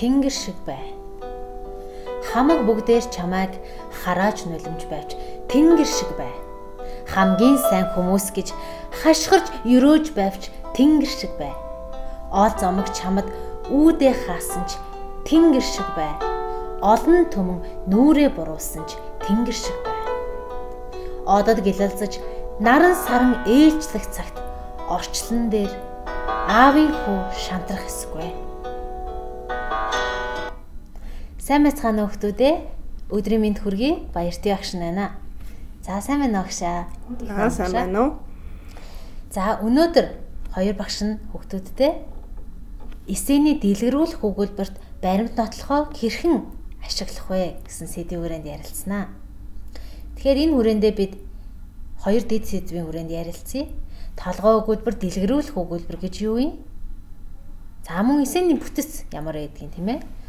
тэнгэр шиг бай. Хамаг бүгдээр чамайг харааж нулимж байвч тэнгэр шиг бай. Хамгийн сайн хүмүүс гэж хашгирч өрөөж байвч тэнгэр шиг бай. Оол зомог чамд үүдээ хаасан ч тэнгэр шиг бай. Олон түмэн нүрээ буруулсан ч тэнгэр шиг бай. Одод гэлэлцэж наран саран ээлжлэх цагт орчлон дээр аавын хүү шантрах эсгүй. Сайн байцгаана уу хүмүүдээ? Өдрийн мэнд хүргэе. Баяртай багш байна. За сайн байна уу багшаа? Аа сайн байна уу? За өнөөдөр хоёр багш нь хүмүүдтэй эсэний дэлгэрүүлэх өгүүлбэрт баримт нотлохоо хэрхэн ашиглах вэ гэсэн сэдвийн хүрээнд ярилцсанаа. Тэгэхээр энэ хүрээндээ бид хоёр дэд сэдвийн хүрээнд ярилцъя. Толгой өгүүлбэр, дэлгэрүүлэх өгүүлбэр гэж юу юм? За мөн эсэний бүтэц ямар байдгийг тийм ээ?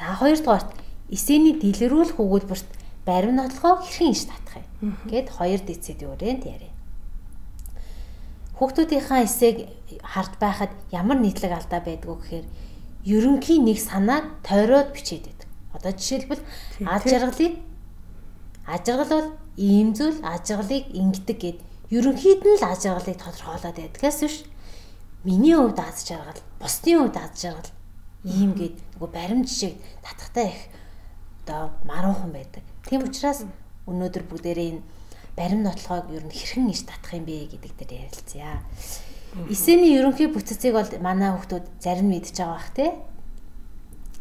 За хоёрдугаарт эсэний дэлгэрүүлэх өгүүлбэрт барим нотлохоо хэрхэн иш татах юм? Гэт хоёр сэдвийн хүрээнд яриа. Хүүхдүүдийнхаа эсээг харж байхад ямар нийтлэг алдаа байдгүй гэхээр ерөнхий нэг санааг тойроод бичээд байдаг. Одоо жишээлбэл аз жаргалыг аз жаргал бол ийм зүйл аз жаргалыг ингэдэг гэд ерөнхийд нь л аз жаргалыг тодорхойлоод байдгаас биш миний хувьд аз жаргал, бусдын хувьд аз жаргал ийм гээд нөгөө баримт жишээ татахтай их одоо маруухан байдаг. Тийм учраас өнөөдөр бүгдээрээ энэ баримт нотлохоог ер нь хэрхэн иш татах юм бэ гэдэг дээр ярилцъя. Эсэний ерөнхий бүтцийг бол манай хүмүүс зарим мэдж байгаа бах тий.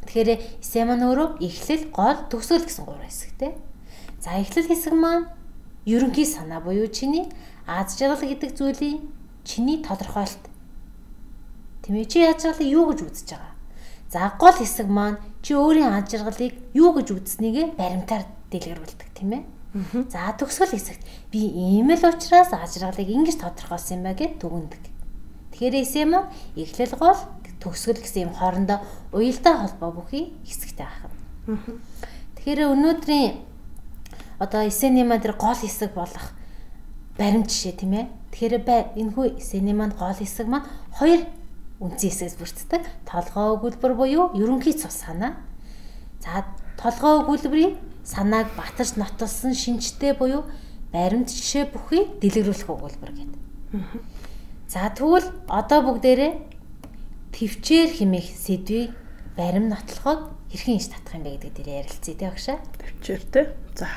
Тэгэхээр эсэ маань өөрөө эхлэл, гол, төгсгөл гэсэн гурван хэсэгтэй. За эхлэл хэсэг маань ерөнхий санаа буюу чиний аз жаргал гэдэг зүйлийн чиний тодорхойлт. Тэмээ чи яаж жаргалыг юу гэж үзэж байгаа? За гол хэсэг маань чи өөрийн ад жаргалыг юу гэж үзснийг баримтаар дэлгэрүүлдэг тийм ээ. За төгсгөл хэсэгт би ийм л учраас ад жаргалыг ингэж тодорхойлсон юм ба гэд дүгндэг. Тэгэхээр эсэм эхлэл гол төгсгөл гэсэн юм хоорондоо уялдаа холбоо бүхий хэсэгтэй байна. Тэгэхээр өнөөдрийн одоо эсэний маань тэр гол хэсэг болох баримт жишээ тийм ээ. Тэгэхээр энэхүү эсэний маань гол хэсэг маань хоёр үндсэн хэсгээс бүрддэг. Толгой өгүүлбэр буюу ерөнхий цус санаа. За толгой өгүүлбэрийн санааг батарч нотолсон шинжтэй буюу баримт жишээ бүхий дэлгэрүүлэх өгүүлбэр гэдэг. За тэгвэл одоо бүгдээрээ төвчээр химэх сэдвийг барим нотлоход хэрхэн иш татах юм бэ гэдэг дээр ярилцъя тий багшаа. Төвчээр тий. За.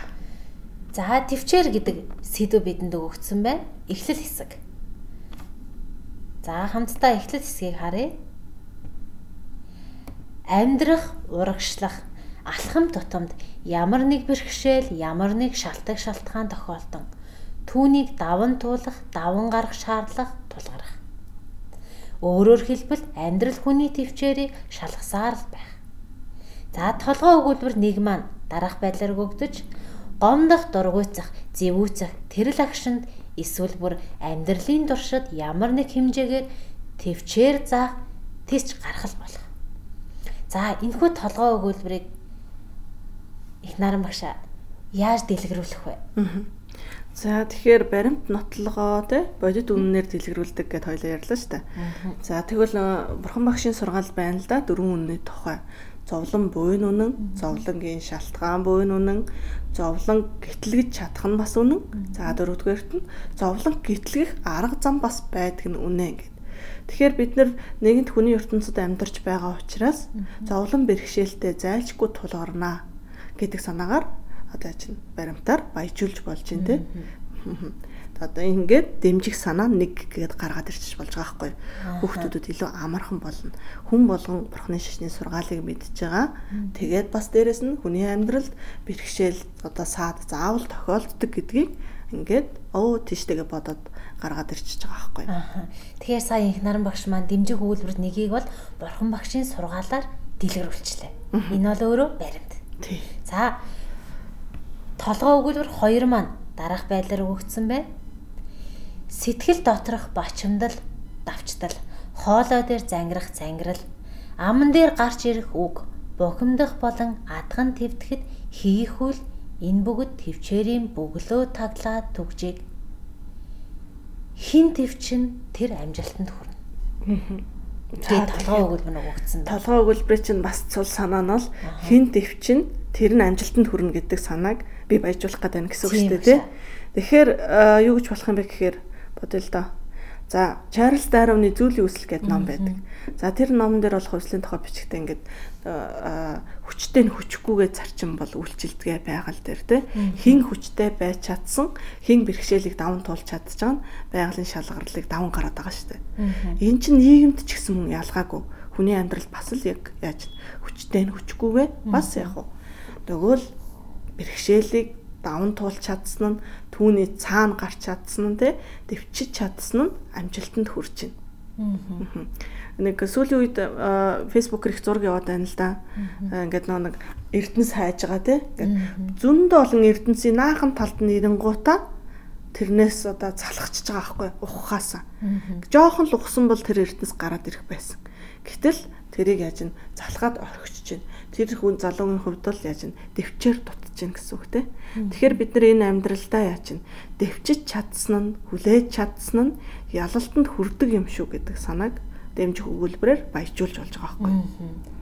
За төвчээр гэдэг сэдв бидэнд өгөгдсөн байна. Эхлэл хэсэг. За хамтдаа эхлэл хэсгийг харъя. Амьдрах, урагшлах, алхам тутамд ямар нэг бэрхшээл, ямар нэг шалтгаан шалтгаан тохиолдон түүнийг даван туулах, даван гарах шаардлага тулгарах. Өөрөөр хэлбэл амьдрал хүний төвчээрийг шалгасаар л байх. За толгой өгүүлбэр нэг маань дараах байдлаар өгөгдөж гомдох, дургуйцах, зэвүүцэх, тэрл агшинд эсвэл бүр амьдралын туршид ямар нэг хэмжээгээр төвчээр заах тийч гаргал болох. За энэхүү толгой өгүүлбэрийг их наран багшаа яаж дэлгэрүүлэх вэ? За тэгэхээр баримт нотлогоо те бодит үннээр дэлгэрүүлдэг гэд хоёлаа ярьлаа шүү дээ. За тэгвэл бурхан багшийн сургаал байна л да дөрвөн үнний тухай зовлон буйн үнэн, зовлонгийн шалтгаан буйн үнэн, зовлон гэтлэгж чадах нь бас үнэн. За дөрөвдүгээрт нь зовлон гэтлэгэх арга зам бас байдаг нь үнэн гэд. Тэгэхээр бид нэгэнт хүний ертөнцид амьдарч байгаа учраас зовлон бэрхшээлтэй зайлшгүй тулгарнаа гэдэг санаагаар одоо чинь баримтаар баяжуулж болж байна те одоо ингээд дэмжих санаа нэг гээд гаргаад ирчих болж байгаа байхгүй. Хүүхдүүдэд илүү амархан болно. Хүн болгон бурхны шашны сургаалыг мэдж байгаа. Тэгээд бас дээрэс нь хүний амьдралд бэрхшээл одоо саад заавал тохиолддог гэдгийг ингээд оо тийштэйгээ бодоод гаргаад ирчихэж байгаа байхгүй. Тэгэхээр сая их наран багш маань дэмжих өгүүлбэр нэгийг бол бурхан багшийн сургаалаар дэлгэрүүлчихлээ энэ бол өөрөө баримт. За толгой өгүүлбэр хоёр маань дараах байдлаар өгөгдсөн байна Сэтгэл доторх бачимдал, давчдал, хоолой дээр зангирах зангирал, аман дээр гарч ирэх үг, бухимдах болон адган твтгэхэд хийх үл энэ бүгд твчээрийн бөглөө таглаад түгжийг хин твчин тэр амжилтанд хүрнэ. Тэгээд толгой өгүүлбэр нэг өгсөн. Толгой өгүүлбэрийн чинь бас цул санаа нь бол хин дэвчин тэр нь амжилтанд хүрнэ гэдэг санааг би баяжуулах гэдэг нь гэсэн үг шүү дээ тий. Тэгэхээр юу гэж болох юм бэ гэхээр бодъё л доо. За Чарльз Дарвины зүйлийн үсэл гэдэг ном байдаг. За тэр номон дээр бол хувьслын тухай бичгтээ ингээд хүчтэй нь хүчгүйгээ зарчим бол үйлчилдэгэ байгаль дээр те хин хүчтэй байж чадсан хин бэрхшээлийг даван туулж чадчихаг нь байгалийн шалгарлыг даван гараад байгаа шүү дээ. Энэ чинь нийгэмд ч гэсэн мөн ялгаагүй. Хүний амьдрал бас л яг яаж хүчтэй нь хүчгүйгээ бас яг уу. Тэгвэл бэрхшээлийг даван туулж чадсан нь түүний цаана гарч чадсан нь те дэвчиж чадсан нь амжилтанд хүрч байна. Нэг сүүлийн үед фэйсбүүкээр их зураг яваад байна л да. Ингээд нэг эрдэнэс хайж байгаа те. Ингээд зөндөө олон эрдэнсийн наахан талд нь ирэнгуута тэрнээс одоо залхачж байгаа байхгүй ухахаасаа. Жохон л ухсан бол тэр эрдэнэс гараад ирэх байсан. Гэтэл тэрийг яаж нь залхаад орхиж чинь тэр хүн залуугийн хувьд л яаж нь дэвчээр дутж чинь гэсэн үг те. Тэгэхээр бид нар энэ амьдралдаа яаж нь дэвчиж чадсан нь хүлээж чадсан нь ялалтанд хүрдэг юм шүү гэдэг санааг дэмжих өгүүлбэрээр баяжуулж болж байгаа байхгүй.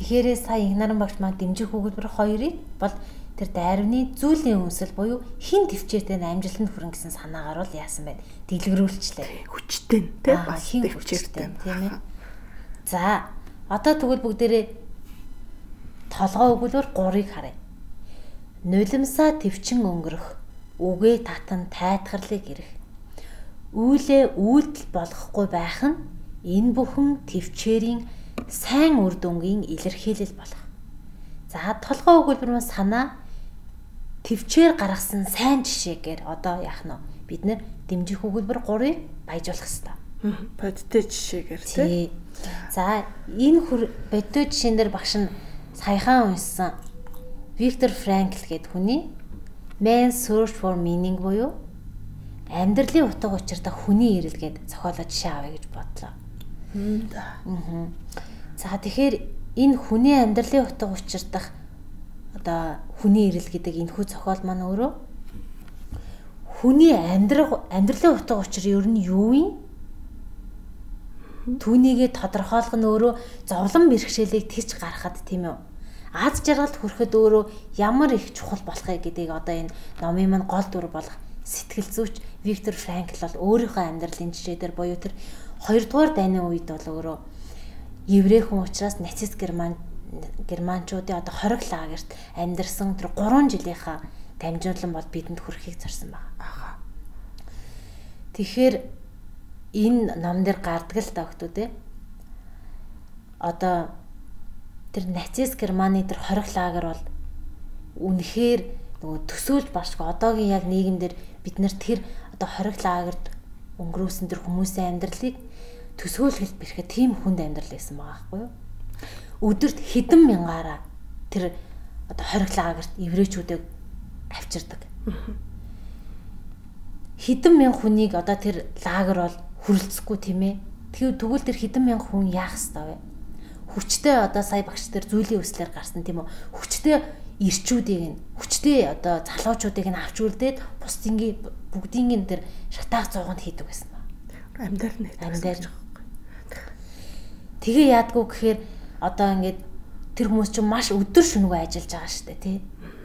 Тэгэхээр сая Игнаран багш маань дэмжих өгүүлбэр хоёрыг бол тэр дайрны зүйлийн үнсэл буюу хин төвчээртэй амжилтанд хүрэн гэсэн санаагаар бол яасан байна. Дэлгэрүүлчлээ. Хүчтэй те бас төвчээртэй тийм ээ. За одоо тэгвэл бүгдээрээ толгой өгүүлбэр 3-ыг харъя. Нулимсаа төвчин өнгөрөх, үгээ татан тайтгарлыг ирэх. Үйлээ үйлдэл болгохгүй байх нь энэ бүхэн төвчээрийн сайн үр дүнгийн илэрхийлэл болох. За толгой өгүүлбэр маань санаа төвчээр гаргасан сайн жишээгээр одоо яах нь бид нэр дэмжих өгүүлбэр 3-ыг баяжуулах хэрэгтэй. Бодтой жишээгээр тий. За энэ бодтой жишээн дээр багш нь саяхан уншсан Виктор Франкл гэдэг хүний Man Search for Meaning буюу амьдралын утга учиртай хүний ирэл гээд зохиолоо жишээ авъя гэж бодлоо. Аа. За тэгэхээр энэ хүний амьдралын утга учирдах одоо хүний ирэл гэдэг энэ хүү зохиол маань өөрөө хүний амьдрал амьдралын утга учир ер нь юу юм? Түүнийгээ тодорхойлох нь өөрөө зовлон бэрхшээлийг тэгж гаргахад тийм үү? аз жаргалд хүрэхэд өөрөө ямар их чухал болохыг гэдгийг одоо энэ номын маань гол дүр болох сэтгэл зүйч Виктор Франкл бол өөрийнхөө амьдралын жишээдэр буюу тэр 2 дугаар дайны үед бол өөрөө еврей хүн учраас нацист герман германчуудын одоо хориг лагерт амьдарсан тэр 3 жилийнхаа дамжуулан бол бидэнд хүрэхийг зорсон байна. Тэгэхээр энэ ном дээр гардаг л та хүмүүс те. Одоо тэр нацист Германы тэр хорих лагер бол үнэхээр нөгөө төсөөлж башгүй одоогийн яг нийгэмдэр бид нар тэр одоо хорих лагерт өнгөрөөсөн тэр хүмүүсийн амьдралыг төсөөлгөл бэрхэ тийм хүнд амьдрал байсан байгаа байхгүй юу? Өдөрт хэдэн мянгаараа тэр одоо хорих лагерт еврейчүүдийг авчирдаг. Хэдэн мянган хүнийг одоо тэр лагер бол хүрлцэхгүй тийм ээ. Тэгвэл тэр хэдэн мянган хүн яах ёстой вэ? хүчтэй одоо сая багш нар зүйлийн өслөөр гарсан тийм үү хүчтэй ирчүүдийг нь хүчтэй одоо залуучуудыг нь авч үлдээд бусдынгийн бүгдийн тэр шатаах зууганд хийдэг байсан ба. Амьдар нэг амьдар. Тэгээ яадгүй гэхээр одоо ингээд тэр хүмүүс чинь маш өдөр шөнөгүй ажиллаж байгаа шүү дээ тий.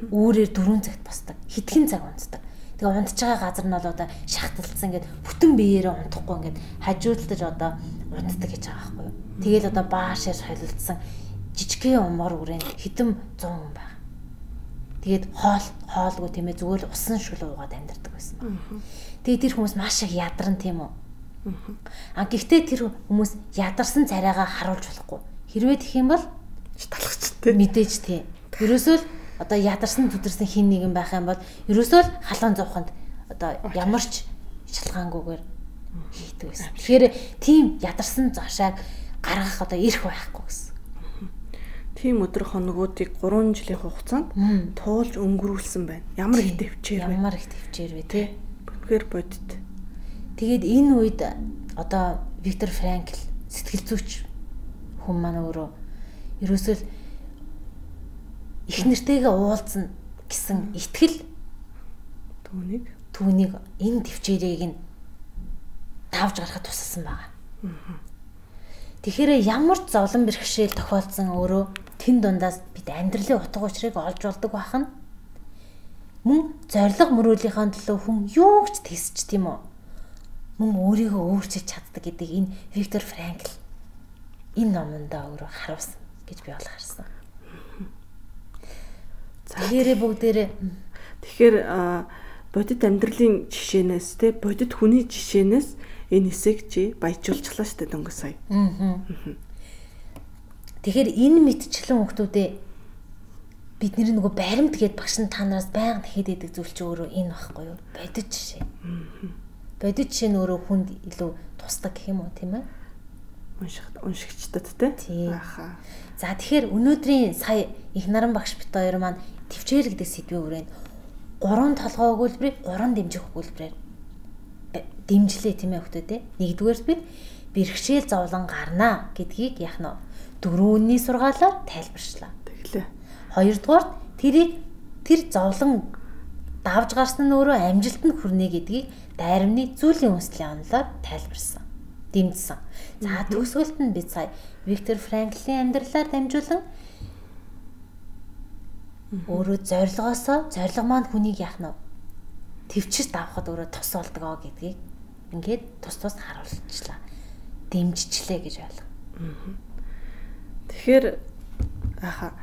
Үүрээр 4 цагт босдог. Хитгэн цаг унтдаг. Тэгээ унтж байгаа газар нь бол одоо шахталцсан ингээд бүтэн биеэрээ унтахгүй ингээд хажуудалтаж одоо унтдаг гэж байгаа байхгүй юу. Тэгэл одоо баашаар солилцсон жижигхэн умор үрээнд хитэн 100 хүн байна. Тэгээд хоол хоолгүй тийм ээ зүгээр л усан шүл уугаад амьдардаг байсан байна. Тэгээд тэр хүмүүс маш их ядарн тийм үү. А гэхдээ тэр хүмүүс ядарсан царайгаа харуулж болохгүй. Хэрвээ тэх юм бол талхацтай. Мэдээж тийм. Ерөөсөө л одоо ядарсан төдөрсөн хин нэгэн байх юм бол ерөөсөө л халуун зовхонд одоо ямар ч шалгаангүйгээр хийдэг байсан. Тэгэхээр тийм ядарсан зошааг гаргах одоо ирэх байхгүй гэсэн. Тийм өдөр хоногуудыг 3 жилийн хугацаанд туулж өнгөрүүлсэн байна. Ямар их төвчээр вэ? Ямар их төвчээр вэ тий? Үнэхээр бодит. Тэгээд энэ үед одоо Виктор Франкл сэтгэл зүйч хүн маань өөрөө ерөөсөө их нэртэйгээ уулзна гэсэн итгэл түүнийг түүнийг энэ төвчээрийг нь давж гарахад тусалсан байгаа. Тэгэхээр ямар ч зовлон бэрхшээл тохиолдсон өөрөө тэн дундаас бид амьдралын утга учирыг олж болдог бахан. Мөн зориг мөрөөлийнхаа төлөө хүн юу ч тэсч тийм үү? Мөн өөрийгөө өөрчилж чаддаг гэдэг энэ Виктор Франкл энэ номондоо өөрөө харуулсан гэж би бол харсан. Тэгэхээр бүгдээрээ тэгэхээр бодит амьдралын жишээнээс те бодит хүний жишээнээс энэ хэсэг чи баяжуулчихлаа шүү дээ дөнгөж сая. Аа. Тэгэхээр энэ мэдчлэн хүмүүсдээ бидний нөгөө баримт гээд багш нь та нараас байнга тэгэхэд идэг зүйл чи өөрөө энэ багхгүй юу? Бодит жишээ. Бодит жишээ нь өөрөө хүнд илүү тусдаг гэх юм уу тийм ээ? Уншигчдад те. Ааха. За тэгэхээр өнөөдрийн сая их наран багш бит хоёр маань төвчээр гэдэг сэдвийн хүрээнд гурван толгой өгүүлбэрийг гурван дэмжих өгүүлбэрээр дэмжлээ тийм ээ хөлтөө те. Нэгдүгээр бид бэрхшээл зовлон гарнаа гэдгийг яах нь дөрөвний сургаалаар тайлбарчлаа. Тэглээ. Хоёрдугаар тэрийг тэр зовлон давж гарсан нь өөрөө амжилтанд хүрнэ гэдгийг дайрамны зүйлийн үнслийн онолоор тайлбарсан. Дэмжсэн. За төгсгөлт нь бид сая Виктор Франклийн амьдралаар дамжуулан өөрөө зорилгоосоо зорилго маань хүнийг яах нь төвчс давхад өөрөө тус болдгоо гэдгийг ингээд тус тус харуулчихлаа. Дэмжчихлээ гэж ойлго. Тэгэхээр аха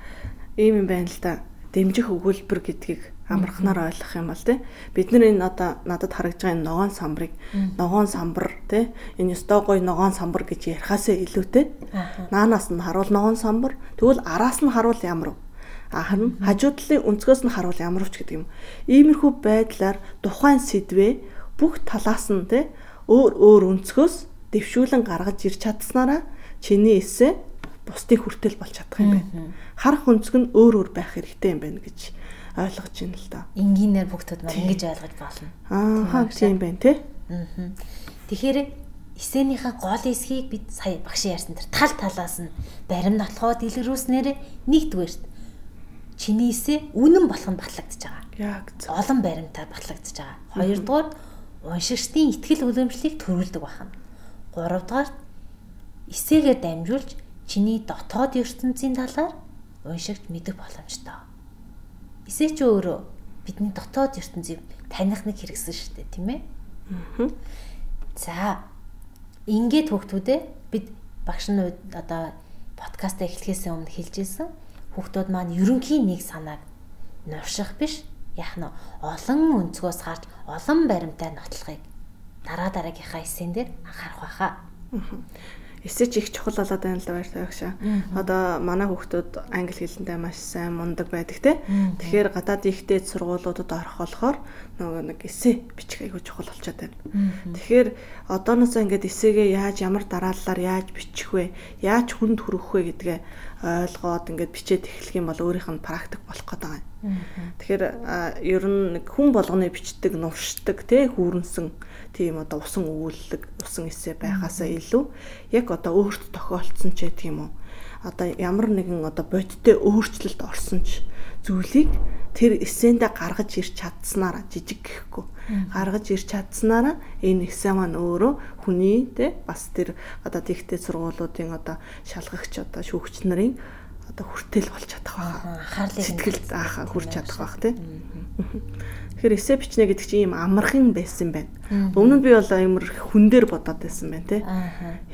ийм юм байна л да. Дэмжих өгүүлбэр гэдгийг амархнаар ойлгох юм бол тий. Бид нар энэ одоо надад харагдж байгаа энэ ногоон самбарыг ногоон самбар тий. Энэ өстой гой ногоон самбар гэж ярихаасаа илүүтэй наанаас нь харуул ногоон самбар? Тэгвэл араас нь харуул ямар вэ харин хажуу талын өнцгөөс нь харуул ямарвч гэдэг юм. Иймэрхүү байдлаар тухайн сэдвээ бүх талаас нь те өөр өөр өнцгөөс дэвшүүлэн гаргаж ирч чадсанараа чиний эсэ бусдыг хүртэл болж чадах юм байна. Харах өнцг нь өөр өөр байх хэрэгтэй юм байна гэж ойлгож байна л да. Энгийнээр бүгдүүд маань ингэж ойлгож болно. Аа тийм байна те. Тэгэхээр эсэнийхээ гол эсхийг бид сая багш ярьсан тэр тал талаас нь барим нотлохоо дэлгэрүүлснээр нэгдүгээрт чинийсээ үнэн болох нь батлагдчихж байгаа. Яг олон баримтаар батлагдчихж байгаа. Хоёрдугаар уншигчдын ихтгэл үлэмжлэлийг төрүүлдэг байна. Гуравдугаар эсээгээр дамжуулж чиний дотоод ертөнцийн талаар уншигч мэдэх боломжтой. Эсээ ч өөрөө бидний дотоод ертөнцийг таних нэг хэрэгсэн шүү дээ, тийм ээ? Аа. За. Ингээд хөвгтүүдээ бид багш нь одоо подкаст эхлэхээс өмнө хэлж ирсэн хүүхдүүд маань ерөнхийн нэг санааг нурших биш яах нь олон өнцгөөс харж олон баримтаа нотлохыг дараа дараагийнхаа эсэн дээр анхаарах байхаа. Эсэж их чухал болоод байна л да баяртай багшаа. Одоо манай хүүхдүүд англи хэлэндээ маш сайн мундаг байдаг те. Тэгэхээр гадаад ихтэй сургуулиудад орох болохоор нөгөө нэг эсэ бичих айгүй чухал болчиход байна. Тэгэхээр одооноос ингээд эсэгээ яаж ямар дараалалаар яаж бичих вэ? Яаж хүнд хүрэх вэ гэдгээ ойлгоод ингээд бичээд эхлэх юм бол өөрийнх нь практик болох гэдэг юм. Тэгэхээр ер нь хүн болгоны бичдэг, нуршдаг, тэ хүүрнсэн тийм одоо усан өвүүлэг, усан эсэ байхаасаа илүү яг одоо өөрт тохиолдсон ч гэх юм уу. Одоо ямар нэгэн одоо бодиттой өөрчлөлт орсон ч зүйлийг тэр эссэндээ гаргаж ирч чадсанараа жижиг гэхгүй гаргаж ирч чадсанараа энэ эсэ маань өөрөө хүний те бас тэр одоо тэгтэй сургуулиудын одоо шалгагч одоо шүүгч нарын одоо хүртэл болж чадах байхаа. Анхаарлыг сэтгэл заахаа хүрч чадах байх тий. Тэгэхээр эсэ бичнэ гэдэг чинь ийм амархан байсан байна. Өмнө нь би бол амар хүн дээр бодоод байсан байна тий.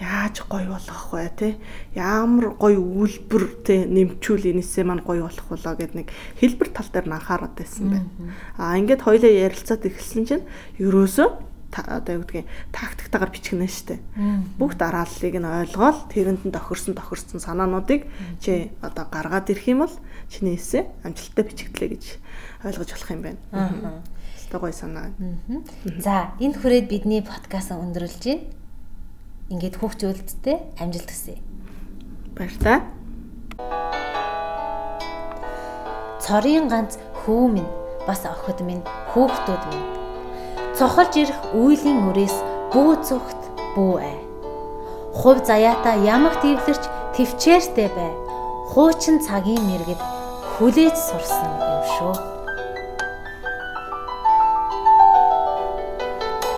Яаж гоё болгох вэ тий? Ямар гоё үйлбэр тий нэмчүүл энэсээ маань гоё болох болоо гэд нэг хэлбэр тал дээр нь анхаарат байсан байна. Аа ингээд хоёлаа ярилцаад эхэлсэн чинь ерөөсөө одоо юу гэдгийг тактиктагаар бичгэнэ штэ. Бүх дарааллыг нь ойлгоод тэрэнд нь тохирсон тохирсон санаануудыг чи одоо гаргаад ирэх юм бол чиний эсэ амжилттай бичигдлээ гэж ойлгож болох юм байна. Аа. Гой санаа. За энэ хүрээд бидний подкаст өндөрлж байна. Ингээд хүүхч үлдтэй амжилт хүсье. Баярлалаа. Цорын ганц хүү минь бас охид минь хүүхдүүд минь цохолж ирэх үйлийн үрээс бүү зүхт бүү ай. Хувь заяата ямагт ивлэрч төвчээртэй бай. Хуучин цагийн мэрэгд хүлээж сурсан юм шүү.